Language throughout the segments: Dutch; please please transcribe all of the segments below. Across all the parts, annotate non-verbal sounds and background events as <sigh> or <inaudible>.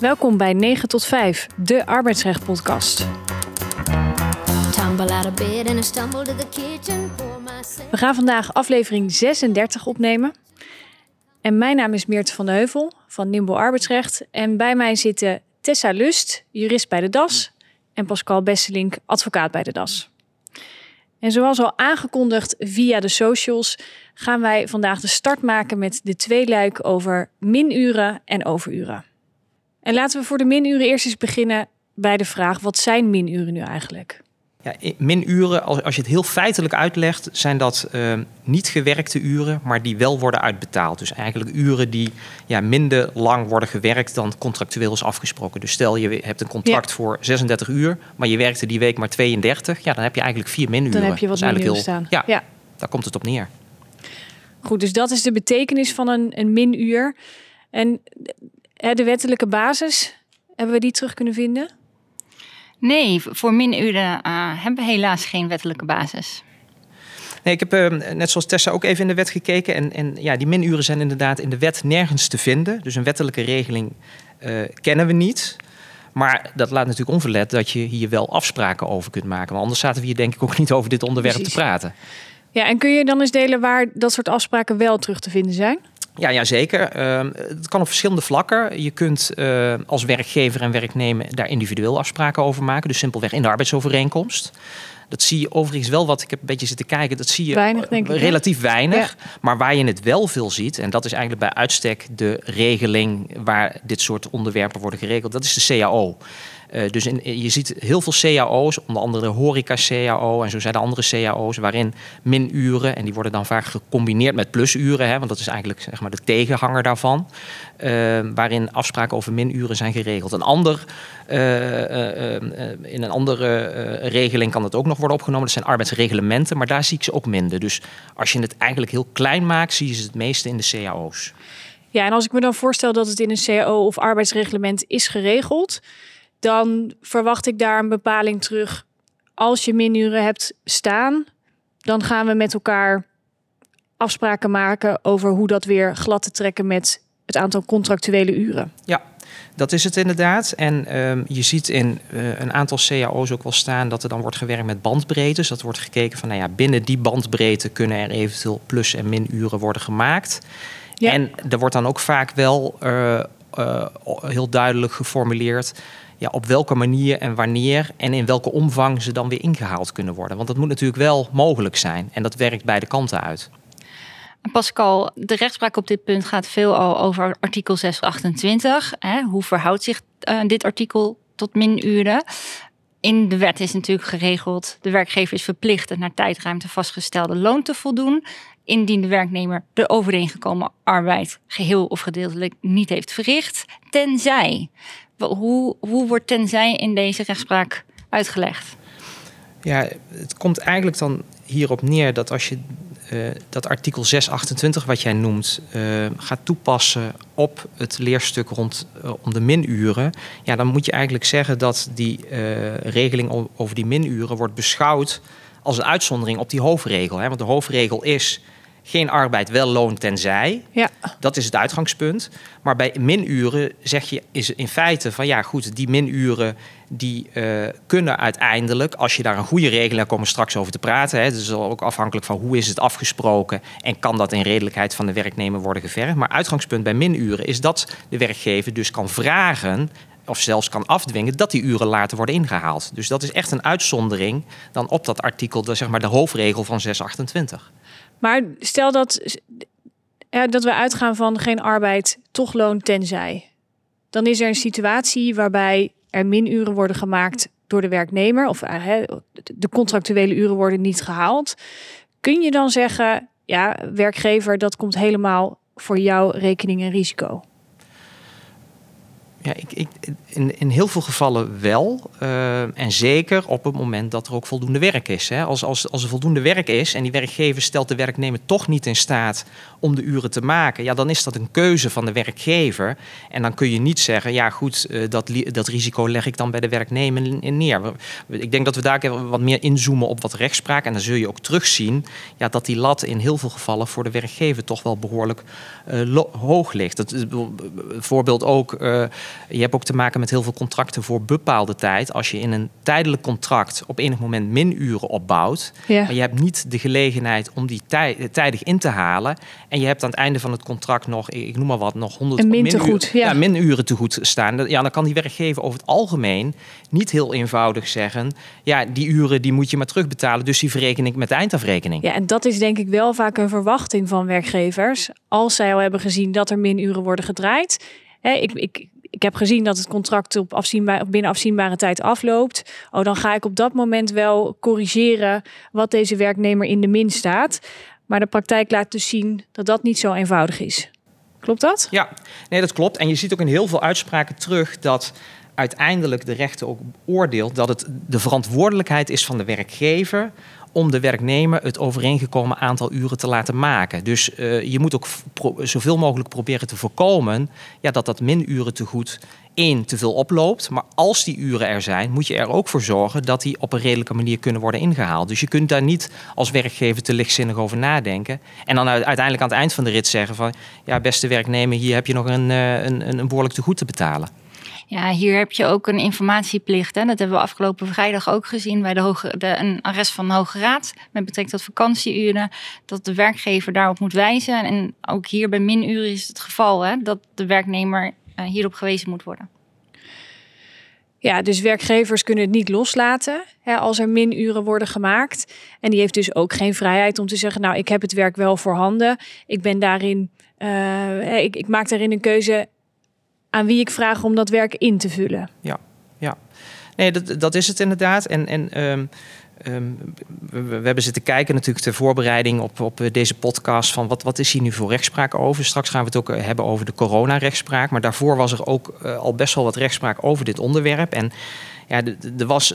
Welkom bij 9 tot 5, de for myself. We gaan vandaag aflevering 36 opnemen. En mijn naam is Meert van de Heuvel van Nimbo Arbeidsrecht. En bij mij zitten Tessa Lust, jurist bij de DAS, en Pascal Besselink, advocaat bij de DAS. En zoals al aangekondigd via de socials, gaan wij vandaag de start maken met de tweeluik over minuren en overuren. En laten we voor de minuren eerst eens beginnen bij de vraag: wat zijn minuren nu eigenlijk? Ja, minuren, als, als je het heel feitelijk uitlegt, zijn dat eh, niet gewerkte uren, maar die wel worden uitbetaald. Dus eigenlijk uren die ja, minder lang worden gewerkt dan contractueel is afgesproken. Dus stel je hebt een contract voor 36 uur, maar je werkte die week maar 32, ja, dan heb je eigenlijk vier minuren. Dan heb je wat minuren heel- staan. Ja, ja. daar komt het op neer. Goed, dus dat is de betekenis van een, een minuur. En de wettelijke basis, hebben we die terug kunnen vinden? Nee, voor minuren eh, hebben we helaas geen wettelijke basis. Nee, ik heb eh, net zoals Tessa ook even in de wet gekeken. En, en ja, die minuren zijn inderdaad in de wet nergens te vinden. Dus een wettelijke regeling eh, kennen we niet. Maar dat laat natuurlijk onverlet dat je hier wel afspraken over kunt maken. Want anders zaten we hier denk ik ook niet over dit onderwerp Precies. te praten. Ja, en kun je dan eens delen waar dat soort afspraken wel terug te vinden zijn? Ja, ja zeker. Ehm, het kan op verschillende vlakken. Je kunt eh, als werkgever en werknemer daar individueel afspraken over maken. Dus simpelweg in de arbeidsovereenkomst. Dat zie je overigens wel wat ik heb een beetje zitten kijken. Dat zie je Weinig, denk ik, hè? relatief weinig. Maar waar je het wel veel ziet, en dat is eigenlijk bij uitstek de regeling waar dit soort onderwerpen worden geregeld, dat is de CAO. Eh, dus je ziet heel veel cao's, onder andere de horeca-cao en zo zijn er andere cao's, waarin minuren, en die worden dan vaak gecombineerd met plusuren, hè, want dat is eigenlijk zeg maar, de tegenhanger daarvan, eh, waarin afspraken over minuren zijn geregeld. Een ander, eh, in een andere regeling kan het ook nog worden opgenomen, dat zijn arbeidsreglementen, maar daar zie ik ze ook minder. Dus als je het eigenlijk heel klein maakt, zie je ze het meeste in de cao's. Ja, en als ik me dan voorstel dat het in een CAO of arbeidsreglement is geregeld, dan verwacht ik daar een bepaling terug. Als je minuren hebt staan, dan gaan we met elkaar afspraken maken over hoe dat weer glad te trekken met het aantal contractuele uren. Ja, dat is het inderdaad. En ehm, je ziet in eh, een aantal cao's ook wel staan dat er dan wordt gewerkt met bandbreedtes. Dat wordt gekeken van, nou ja, binnen die bandbreedte kunnen er eventueel plus- en minuren worden gemaakt. Ja. En er wordt dan ook vaak wel eh, eh, heel duidelijk geformuleerd ja, op welke manier en wanneer en in welke omvang ze dan weer ingehaald kunnen worden. Want dat moet natuurlijk wel mogelijk zijn. En dat werkt beide kanten uit. Pascal, de rechtspraak op dit punt gaat veel al over artikel 628. Hè? Hoe verhoudt zich eh, dit artikel tot minuren? In de wet is natuurlijk geregeld, de werkgever is verplicht het naar tijdruimte vastgestelde loon te voldoen. Indien de werknemer de overeengekomen arbeid geheel of gedeeltelijk niet heeft verricht. Tenzij. Hoe, hoe wordt tenzij in deze rechtspraak uitgelegd? Ja, het komt eigenlijk dan hierop neer dat als je eh, dat artikel 628, wat jij noemt, eh, gaat toepassen op het leerstuk rond eh, om de minuren, ja, dan moet je eigenlijk zeggen dat die regeling over die minuren wordt beschouwd als een uitzondering op die hoofdregel. Hè? Want de hoofdregel is geen arbeid, wel loon tenzij. Ja, Dat is het uitgangspunt. Maar bij minuren zeg je is in feite van ja, goed, die minuren die eh, kunnen uiteindelijk, als je daar een goede regeling, daar komen we straks over te praten. Hè, het is ook afhankelijk van hoe is het afgesproken en kan dat in redelijkheid van de werknemer worden gevergd. Maar uitgangspunt bij minuren is dat de werkgever dus kan vragen of zelfs kan afdwingen dat die uren later worden ingehaald. Dus dat is echt een uitzondering dan op dat artikel, de, zeg maar de hoofdregel van 628. Maar stel dat, ja, dat we uitgaan van geen arbeid, toch loon tenzij. Dan is er een situatie waarbij er minuren worden gemaakt door de werknemer of eh, de contractuele uren worden niet gehaald. Kun je dan zeggen, ja, werkgever, dat komt helemaal voor jouw rekening en risico? Ja, ik, ik, in, in heel veel gevallen wel. Eh, en zeker op het moment dat er ook voldoende werk is. Hè. Als, als, als er voldoende werk is en die werkgever stelt de werknemer toch niet in staat om de uren te maken, ja, dan is dat een keuze van de werkgever. En dan kun je niet zeggen, ja goed, eh, dat, dat risico leg ik dan bij de werknemer neer. Ik denk dat we daar wat meer inzoomen op wat rechtspraak. En dan zul je ook terugzien ja, dat die lat in heel veel gevallen voor de werkgever toch wel behoorlijk eh, hoog ligt. Bijvoorbeeld- voorbeeld ook. Je hebt ook te maken met heel veel contracten voor bepaalde tijd. Als je in een tijdelijk contract op enig moment minuren opbouwt, Ja. maar je hebt niet de gelegenheid om die tij- tijdig in te halen. En je hebt aan het einde van het contract nog, ik noem maar wat, nog 100 Een min ja. ja, minuren te goed staan. Ja, dan kan die werkgever over het algemeen niet heel eenvoudig zeggen: ja, die uren die moet je maar terugbetalen, dus die verreken ik met de eindafrekening. Ja, en dat is denk ik wel vaak een verwachting van werkgevers. Als zij al hebben gezien dat er minuren worden gedraaid. Hè, ik, ik, ik heb gezien dat het contract op afzienbaar, binnen afzienbare tijd afloopt. Oh, dan ga ik op dat moment wel corrigeren wat deze werknemer in de min staat. Maar de praktijk laat dus zien dat dat niet zo eenvoudig is. Klopt dat? Ja, nee, dat klopt. En je ziet ook in heel veel uitspraken terug dat uiteindelijk de rechter ook oordeelt dat het de verantwoordelijkheid is van de werkgever om de werknemer het overeengekomen aantal uren te laten maken. Dus eh, je moet ook zoveel mogelijk proberen te voorkomen ja, dat dat minuren te goed één te veel oploopt. Maar als die uren er zijn, moet je er ook voor zorgen dat die op een redelijke manier kunnen worden ingehaald. Dus je kunt daar niet als werkgever te lichtzinnig over nadenken. En dan uiteindelijk aan het eind van de rit zeggen van ja, beste werknemer, hier heb je nog een, eh, een, een, een behoorlijk te goed te betalen. Ja, hier heb je ook een informatieplicht. Hè? Dat hebben we afgelopen vrijdag ook gezien bij de hoge, de, een arrest van de Hoge Raad met betrekking tot vakantieuren. Dat de werkgever daarop moet wijzen. En ook hier bij minuren is het geval hè, dat de werknemer eh, hierop gewezen moet worden. Ja, dus werkgevers kunnen het niet loslaten hè, als er minuren worden gemaakt. En die heeft dus ook geen vrijheid om te zeggen, nou, ik heb het werk wel voorhanden. Ik ben daarin, eh, ik, ik maak daarin een keuze aan wie ik vraag om dat werk in te vullen. Nee, dat, dat is het inderdaad. En, en ehm, ehm, we, we hebben zitten kijken natuurlijk ter voorbereiding op, op eh, deze podcast van wat, wat is hier nu voor rechtspraak over. Straks gaan we het ook eh, hebben over de coronarechtspraak. Maar daarvoor was er ook eh, al best wel wat rechtspraak over dit onderwerp. En ja, er was,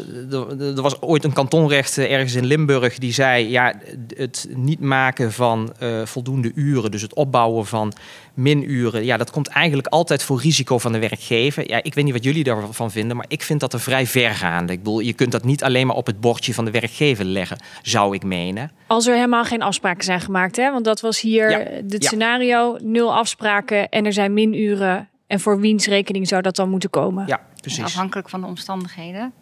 er was ooit een kantonrechter ergens in Limburg die zei: ja, het niet maken van eh, voldoende uren, dus het opbouwen van minuren, ja, dat komt eigenlijk altijd voor risico van de werkgever. Ja, ik weet niet wat jullie daarvan vinden, maar ik vind dat er vrij vergaande. Ik bedoel, je kunt dat niet alleen maar op het bordje van de werkgever leggen, zou ik menen. Als er helemaal geen afspraken zijn gemaakt, hè? want dat was hier Ja, het ja. scenario, nul afspraken en er zijn minuren. En voor wiens rekening zou dat dan moeten komen? Ja, precies. Afhankelijk van de omstandigheden.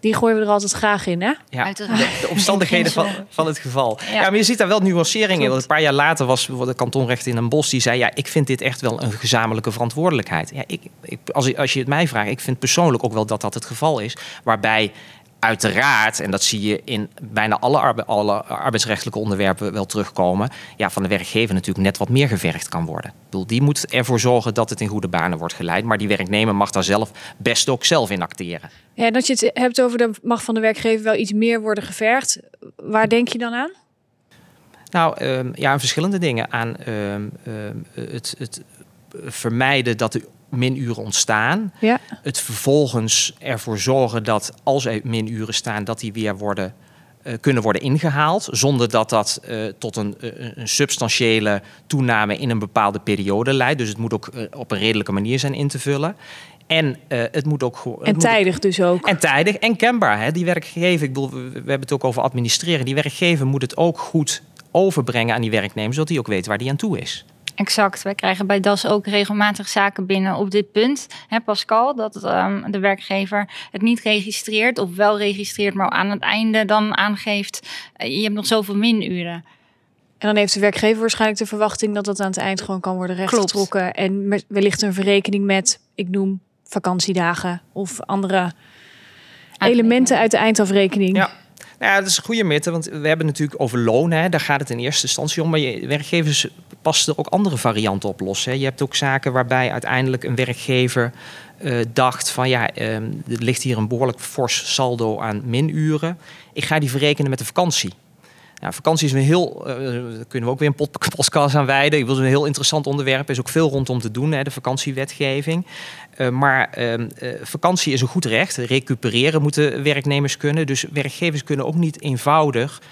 Die gooien we er altijd graag in, hè? Ja, Uiteraard. de, de <laughs> omstandigheden van, van het geval. Ja. maar je ziet daar wel nuanceringen in. Want een paar jaar later was de kantonrechter in een bos die zei: Ja, ik vind dit echt wel een gezamenlijke verantwoordelijkheid. Ja, ik, ik, als, ik- als je het mij vraagt, ik vind persoonlijk ook wel dat dat het geval is. Waarbij uiteraard, en dat zie je in bijna alle, arbe- alle arbeidsrechtelijke onderwerpen wel terugkomen, ja, van de werkgever natuurlijk net wat meer gevergd kan worden. Ik bedoel, die moet ervoor zorgen dat het in goede banen wordt geleid. Maar die werknemer mag daar zelf best ook zelf in acteren. Ja, en dat je het hebt over de mag van de werkgever wel iets meer worden gevergd. Waar denk je dan aan? Nou, ehm, ja, aan verschillende dingen. Aan ehm, ehm, het, het vermijden dat er minuren ontstaan. Ja. Het vervolgens ervoor zorgen dat als er minuren staan, dat die weer worden, eh, kunnen worden ingehaald. Zonder dat dat eh, tot een, eh, een substantiële toename in een bepaalde periode leidt. Dus het moet ook op een redelijke manier zijn in te vullen. En het moet ook gewoon. het En moet- tijdig dus ook. en tijdig en kenbaar. Hè? Die werkgever, ik bedoel, we we hebben het ook over administreren. Die werkgever moet het ook goed overbrengen aan die werknemer, zodat hij ook weet waar hij aan toe is. Exact. Wij krijgen bij DAS ook regelmatig zaken binnen op dit punt. Hè, Pascal, dat ehm, de werkgever het niet registreert of wel registreert, maar aan het einde dan aangeeft, eh, je hebt nog zoveel minuren. En dan heeft de werkgever waarschijnlijk de verwachting dat dat aan het eind gewoon kan worden rechtgetrokken. En wellicht een verrekening met, ik noem vakantiedagen of andere elementen uit de eindafrekening. Ja. Nou ja, dat is een goede mitte, want we hebben natuurlijk over loon. Hè, daar gaat het in eerste instantie om. Maar je, werkgevers passen er ook andere varianten op los. Hè. Je hebt ook zaken waarbij uiteindelijk een werkgever eh, dacht van... ja, ehm, er ligt hier een behoorlijk fors saldo aan minuren. Ik ga die verrekenen met de vakantie. Ja, vakantie is een heel, eh, daar kunnen we ook weer een pod- <laughs> podcast aan wijden. Ik wil een heel interessant onderwerp. Er is ook veel rondom te doen, hè, de vakantiewetgeving. Eh, maar ehm, eh, vakantie is een goed recht. Recupereren moeten werknemers kunnen. Dus werkgevers kunnen ook niet eenvoudig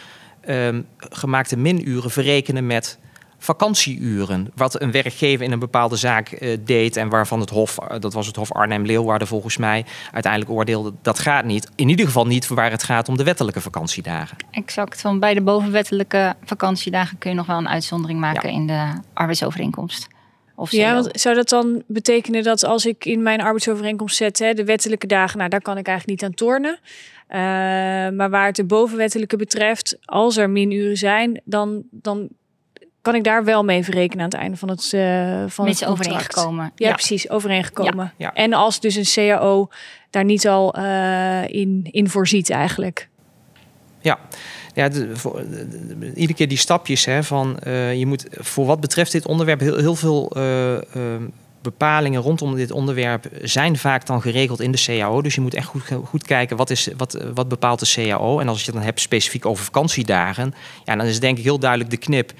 ehm, gemaakte minuren verrekenen met vakantieuren. Wat een werkgever in een bepaalde zaak eh, deed en waarvan het Hof, dat was het Hof Arnhem-Leeuwarden volgens mij, uiteindelijk oordeelde dat gaat niet. In ieder geval niet waar het gaat om de wettelijke vakantiedagen. Exact. Van bij de bovenwettelijke vakantiedagen kun je nog wel een uitzondering maken Ja. in de arbeidsovereenkomst. Of Ja, want zou dat dan betekenen dat als ik in mijn arbeidsovereenkomst zet, hè, de wettelijke dagen, nou daar kan ik eigenlijk niet aan tornen. Eh, maar waar het de bovenwettelijke betreft, als er minuren zijn, dan, dan kan ik daar wel mee verrekenen aan het einde van het, uh, van Mits het contract. overeengekomen. Ja, Ja. precies, overeengekomen. Ja, ja. En als dus een CAO daar niet al eh, in, in voorziet eigenlijk. Ja, ja iedere keer die stapjes hè, van eh, je moet voor wat betreft dit onderwerp heel, heel veel eh, eh, bepalingen rondom dit onderwerp zijn vaak dan geregeld in de CAO. Dus je moet echt goed, goed kijken wat, is, wat, wat bepaalt de CAO. En als je het dan hebt specifiek over vakantiedagen, ja, dan is denk ik heel duidelijk de knip.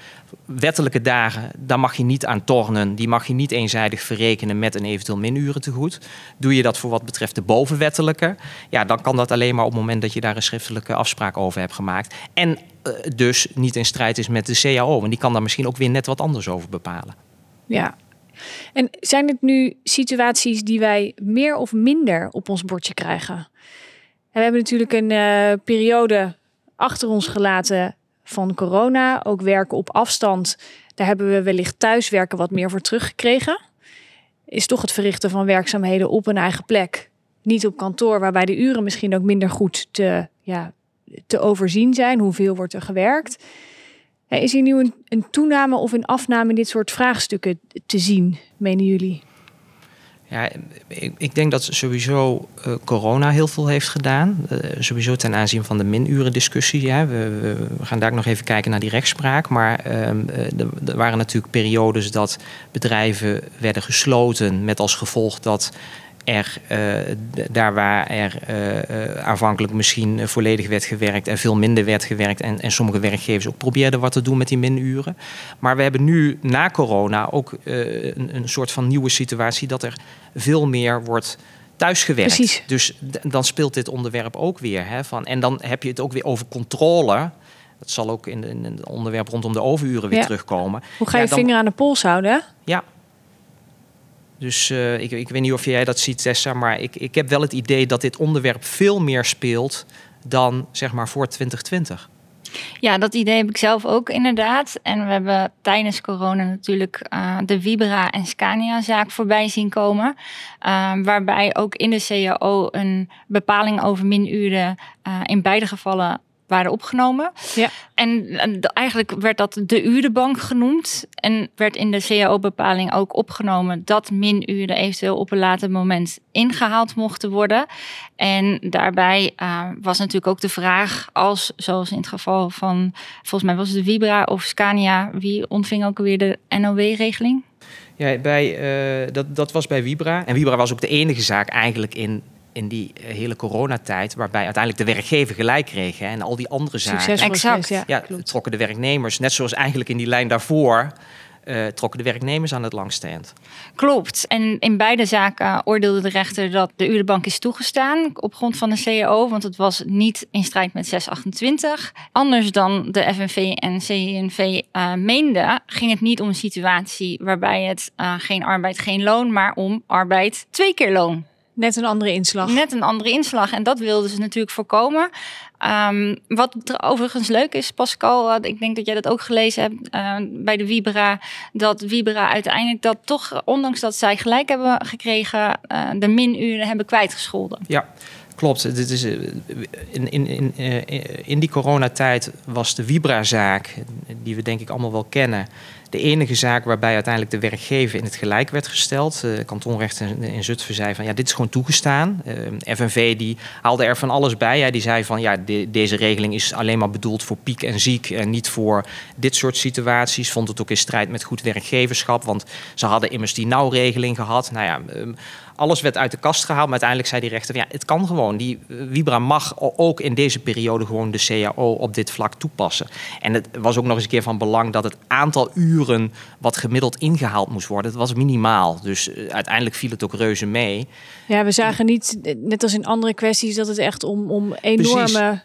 Wettelijke dagen, daar mag je niet aan tornen. Die mag je niet eenzijdig verrekenen met een eventueel minuren tegoed. Doe je dat voor wat betreft de bovenwettelijke, ja, dan kan dat alleen maar op het moment dat je daar een schriftelijke afspraak over hebt gemaakt. En eh, dus niet in strijd is met de CAO. En die kan daar misschien ook weer net wat anders over bepalen. Ja. En zijn het nu situaties die wij meer of minder op ons bordje krijgen? En we hebben natuurlijk een eh, periode achter ons gelaten van corona. Ook werken op afstand. Daar hebben we wellicht thuiswerken wat meer voor teruggekregen. Is toch het verrichten van werkzaamheden op een eigen plek. Niet op kantoor, waarbij de uren misschien ook minder goed te, ja, te overzien zijn. Hoeveel wordt er gewerkt? Ja, Is hier nu een, een toename of een afname in dit soort vraagstukken te zien, menen jullie? Ja, ik, denk dat sowieso eh, corona heel veel heeft gedaan. Eh, sowieso ten aanzien van de minuren discussie. Ja. We, we, gaan daar nog even kijken naar die rechtspraak. Maar ehm, eh, er waren natuurlijk periodes dat bedrijven werden gesloten met als gevolg dat er eh, daar waar er eh, aanvankelijk misschien volledig werd gewerkt en veel minder werd gewerkt en, en sommige werkgevers ook probeerden wat te doen met die minuren. Maar we hebben nu na corona ook een, een soort van nieuwe situatie dat er veel meer wordt thuisgewerkt. Precies. Dus dan speelt dit onderwerp ook weer. Hè, van, en dan heb je het ook weer over controle. Dat zal ook in, in het onderwerp rondom de overuren weer Ja. terugkomen. Hoe ga je Ja, dan- vinger aan de pols houden? ja. Dus eh, ik, ik weet niet of jij dat ziet, Tessa, maar ik, ik heb wel het idee dat dit onderwerp veel meer speelt dan zeg maar voor 2020. Ja, dat idee heb ik zelf ook inderdaad. En we hebben tijdens corona natuurlijk eh, de Vibra en Scania-zaak voorbij zien komen. Eh, waarbij ook in de CAO een bepaling over minuren eh, in beide gevallen waren opgenomen. Ja. En eigenlijk werd dat de urenbank genoemd. En werd in de CAO-bepaling ook opgenomen dat minuren eventueel op een later moment ingehaald mochten worden. En daarbij eh, was natuurlijk ook de vraag, als zoals in het geval van, volgens mij was het de Vibra of Scania, wie ontving ook alweer de NOW-regeling? Ja, bij, eh, dat, dat was bij Vibra. En Vibra was ook de enige zaak eigenlijk in, in die eh, hele coronatijd... waarbij uiteindelijk de werkgever gelijk kreeg. Hè, en al die andere zaken... Exact. ja, trokken de werknemers, net zoals eigenlijk in die lijn daarvoor... eh, trokken de werknemers aan het langste eind. Klopt. En in beide zaken oordeelde de rechter dat de urenbank is toegestaan op grond van de CAO, want het was niet in strijd met 628. Anders dan de FNV en CNV eh meenden, ging het niet om een situatie waarbij het eh, geen arbeid, geen loon, maar om arbeid twee keer loon. Net een andere inslag. Net een andere inslag. En dat wilden ze natuurlijk voorkomen. Ehm, wat er overigens leuk is, Pascal, eh, ik denk dat jij dat ook gelezen hebt eh, bij de Vibra. Dat Vibra uiteindelijk dat toch, ondanks dat zij gelijk hebben gekregen, eh, de minuren hebben kwijtgescholden. Ja, klopt. Dit is, in, in, in, eh, in die coronatijd was de Vibra-zaak, die we denk ik allemaal wel kennen, de enige zaak waarbij uiteindelijk de werkgever in het gelijk werd gesteld. Eh kantonrecht in, Zutphen zei van ja, dit is gewoon toegestaan. Eh, FNV die haalde er van alles bij. Hè. Die zei van ja, de- deze regeling is alleen maar bedoeld voor piek en ziek en niet voor dit soort situaties. Vond het ook in strijd met goed werkgeverschap, want ze hadden immers die nauwregeling gehad. Nou ja, ehm, alles werd uit de kast gehaald, maar uiteindelijk zei die rechter: van, ja, het kan gewoon. Die eh, Vibra mag o- ook in deze periode gewoon de CAO op dit vlak toepassen. En het was ook nog eens een keer van belang dat het aantal uren wat gemiddeld ingehaald moest worden, het was minimaal. Dus eh, uiteindelijk viel het ook reuze mee. Ja, we zagen niet, eh, net als in andere kwesties, dat het echt om, om enorme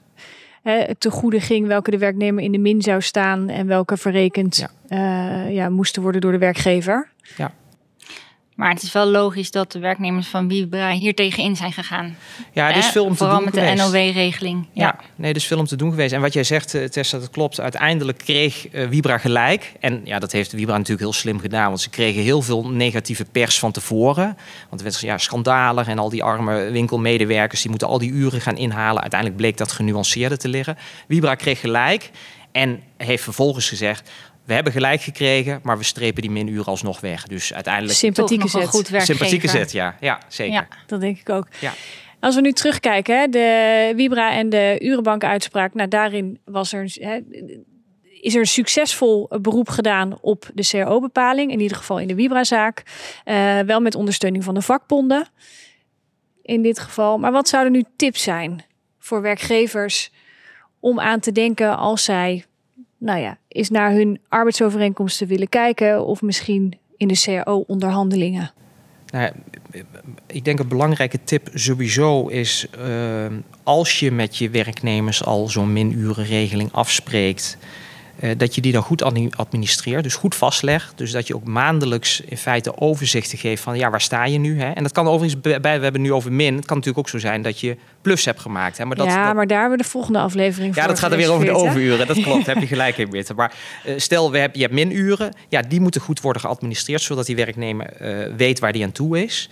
hè, te goede ging welke de werknemer in de min zou staan en welke verrekend Ja. ja. ja, moesten worden door de werkgever. Maar het is wel logisch dat de werknemers van Vibra hier tegenin zijn gegaan. Ja, er is veel om te Vooral doen met geweest. de NOW-regeling. Ja. Ja. nee, er is veel om te doen geweest. En wat jij zegt, eh, Tessa, dat klopt. Uiteindelijk kreeg eh, Vibra gelijk. En ja, dat heeft Vibra natuurlijk heel slim gedaan. Want ze kregen heel veel negatieve pers van tevoren. Want er werd ja, schandalig. En al die arme winkelmedewerkers, die moeten al die uren gaan inhalen. Uiteindelijk bleek dat genuanceerder te liggen. Vibra kreeg gelijk. En heeft vervolgens gezegd, we hebben gelijk gekregen, maar we strepen die minuren alsnog weg. Dus uiteindelijk Sympathieke Toch nog een zet. goed werkgever. sympathieke zet, ja. Ja, zeker. Ja. Dat denk ik ook. Ja. Als we nu terugkijken, hè, de Vibra en de Urenbank-uitspraak, nou daarin was er, hè, is er een succesvol beroep gedaan op de CAO-bepaling, in ieder geval in de Vibra-zaak. Eh, wel met ondersteuning van de vakbonden in dit geval. Maar wat zouden nu tips zijn voor werkgevers om aan te denken als zij, nou ja, eens naar hun arbeidsovereenkomsten willen kijken of misschien in de CAO-onderhandelingen? Nou, ik denk een belangrijke tip sowieso is eh, als je met je werknemers al zo'n minurenregeling afspreekt, dat je die dan goed admi- administreert, dus goed vastlegt. Dus dat je ook maandelijks in feite overzichten geeft van ja, waar sta je nu? Hè? En dat kan overigens bij, we hebben het nu over min. Het kan natuurlijk ook zo zijn dat je plus hebt gemaakt. Hè? Maar dat, ja, dat- maar daar hebben we de volgende aflevering ja, voor dat gaat er weer over de overuren. Dat klopt, <laughs> heb je gelijk in, Witte. Maar eh, stel, we hebben, je hebt minuren. Ja, die moeten goed worden geadministreerd... zodat die werknemer eh, weet waar die aan toe is.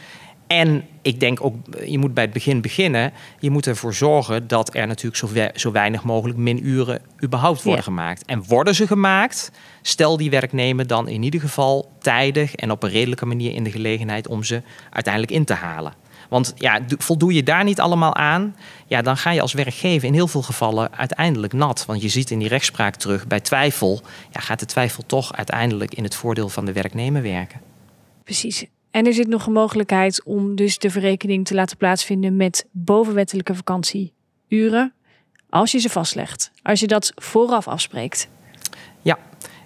En ik denk ook, je moet bij het begin beginnen. Je moet ervoor zorgen dat er natuurlijk zo, we- zo weinig mogelijk minuren überhaupt worden Ja. gemaakt. En worden ze gemaakt, stel die werknemer dan in ieder geval tijdig en op een redelijke manier in de gelegenheid om ze uiteindelijk in te halen. Want ja, do- voldoe je daar niet allemaal aan, ja, dan ga je als werkgever in heel veel gevallen uiteindelijk nat. Want je ziet in die rechtspraak terug, bij twijfel ja, gaat de twijfel toch uiteindelijk in het voordeel van de werknemer werken. Precies. En er zit nog een mogelijkheid om dus de verrekening te laten plaatsvinden met bovenwettelijke vakantieuren. Als je ze vastlegt. Als je dat vooraf afspreekt. Ja,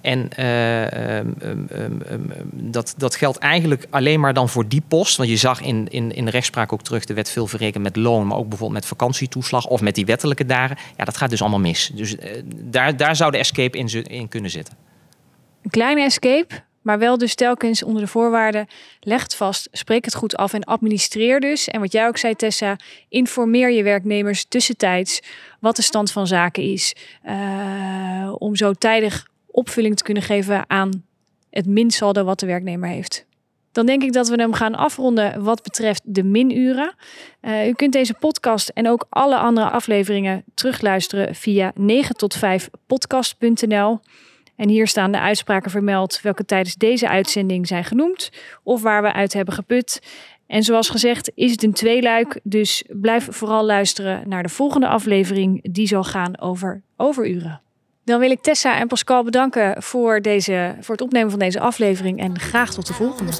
en eh, ehm, ehm, ehm, dat, dat geldt eigenlijk alleen maar dan voor die post. Want je zag in, in, in de rechtspraak ook terug, er werd veel verrekend met loon, maar ook bijvoorbeeld met vakantietoeslag of met die wettelijke dagen. Ja, dat gaat dus allemaal mis. Dus eh, daar, daar zou de escape in, in kunnen zitten. Een kleine escape, maar wel dus telkens onder de voorwaarden. Leg het vast, spreek het goed af en administreer dus. En wat jij ook zei Tessa, informeer je werknemers tussentijds wat de stand van zaken is. eh, om zo tijdig opvulling te kunnen geven aan het minsaldo wat de werknemer heeft. Dan denk ik dat we hem gaan afronden wat betreft de minuren. Eh, u kunt deze podcast en ook alle andere afleveringen terugluisteren via 9 tot 5 podcast.nl. En hier staan de uitspraken vermeld welke tijdens deze uitzending zijn genoemd of waar we uit hebben geput. En zoals gezegd is het een tweeluik, dus blijf vooral luisteren naar de volgende aflevering die zal gaan over overuren. Dan wil ik Tessa en Pascal bedanken voor, deze, voor het opnemen van deze aflevering en graag tot de volgende.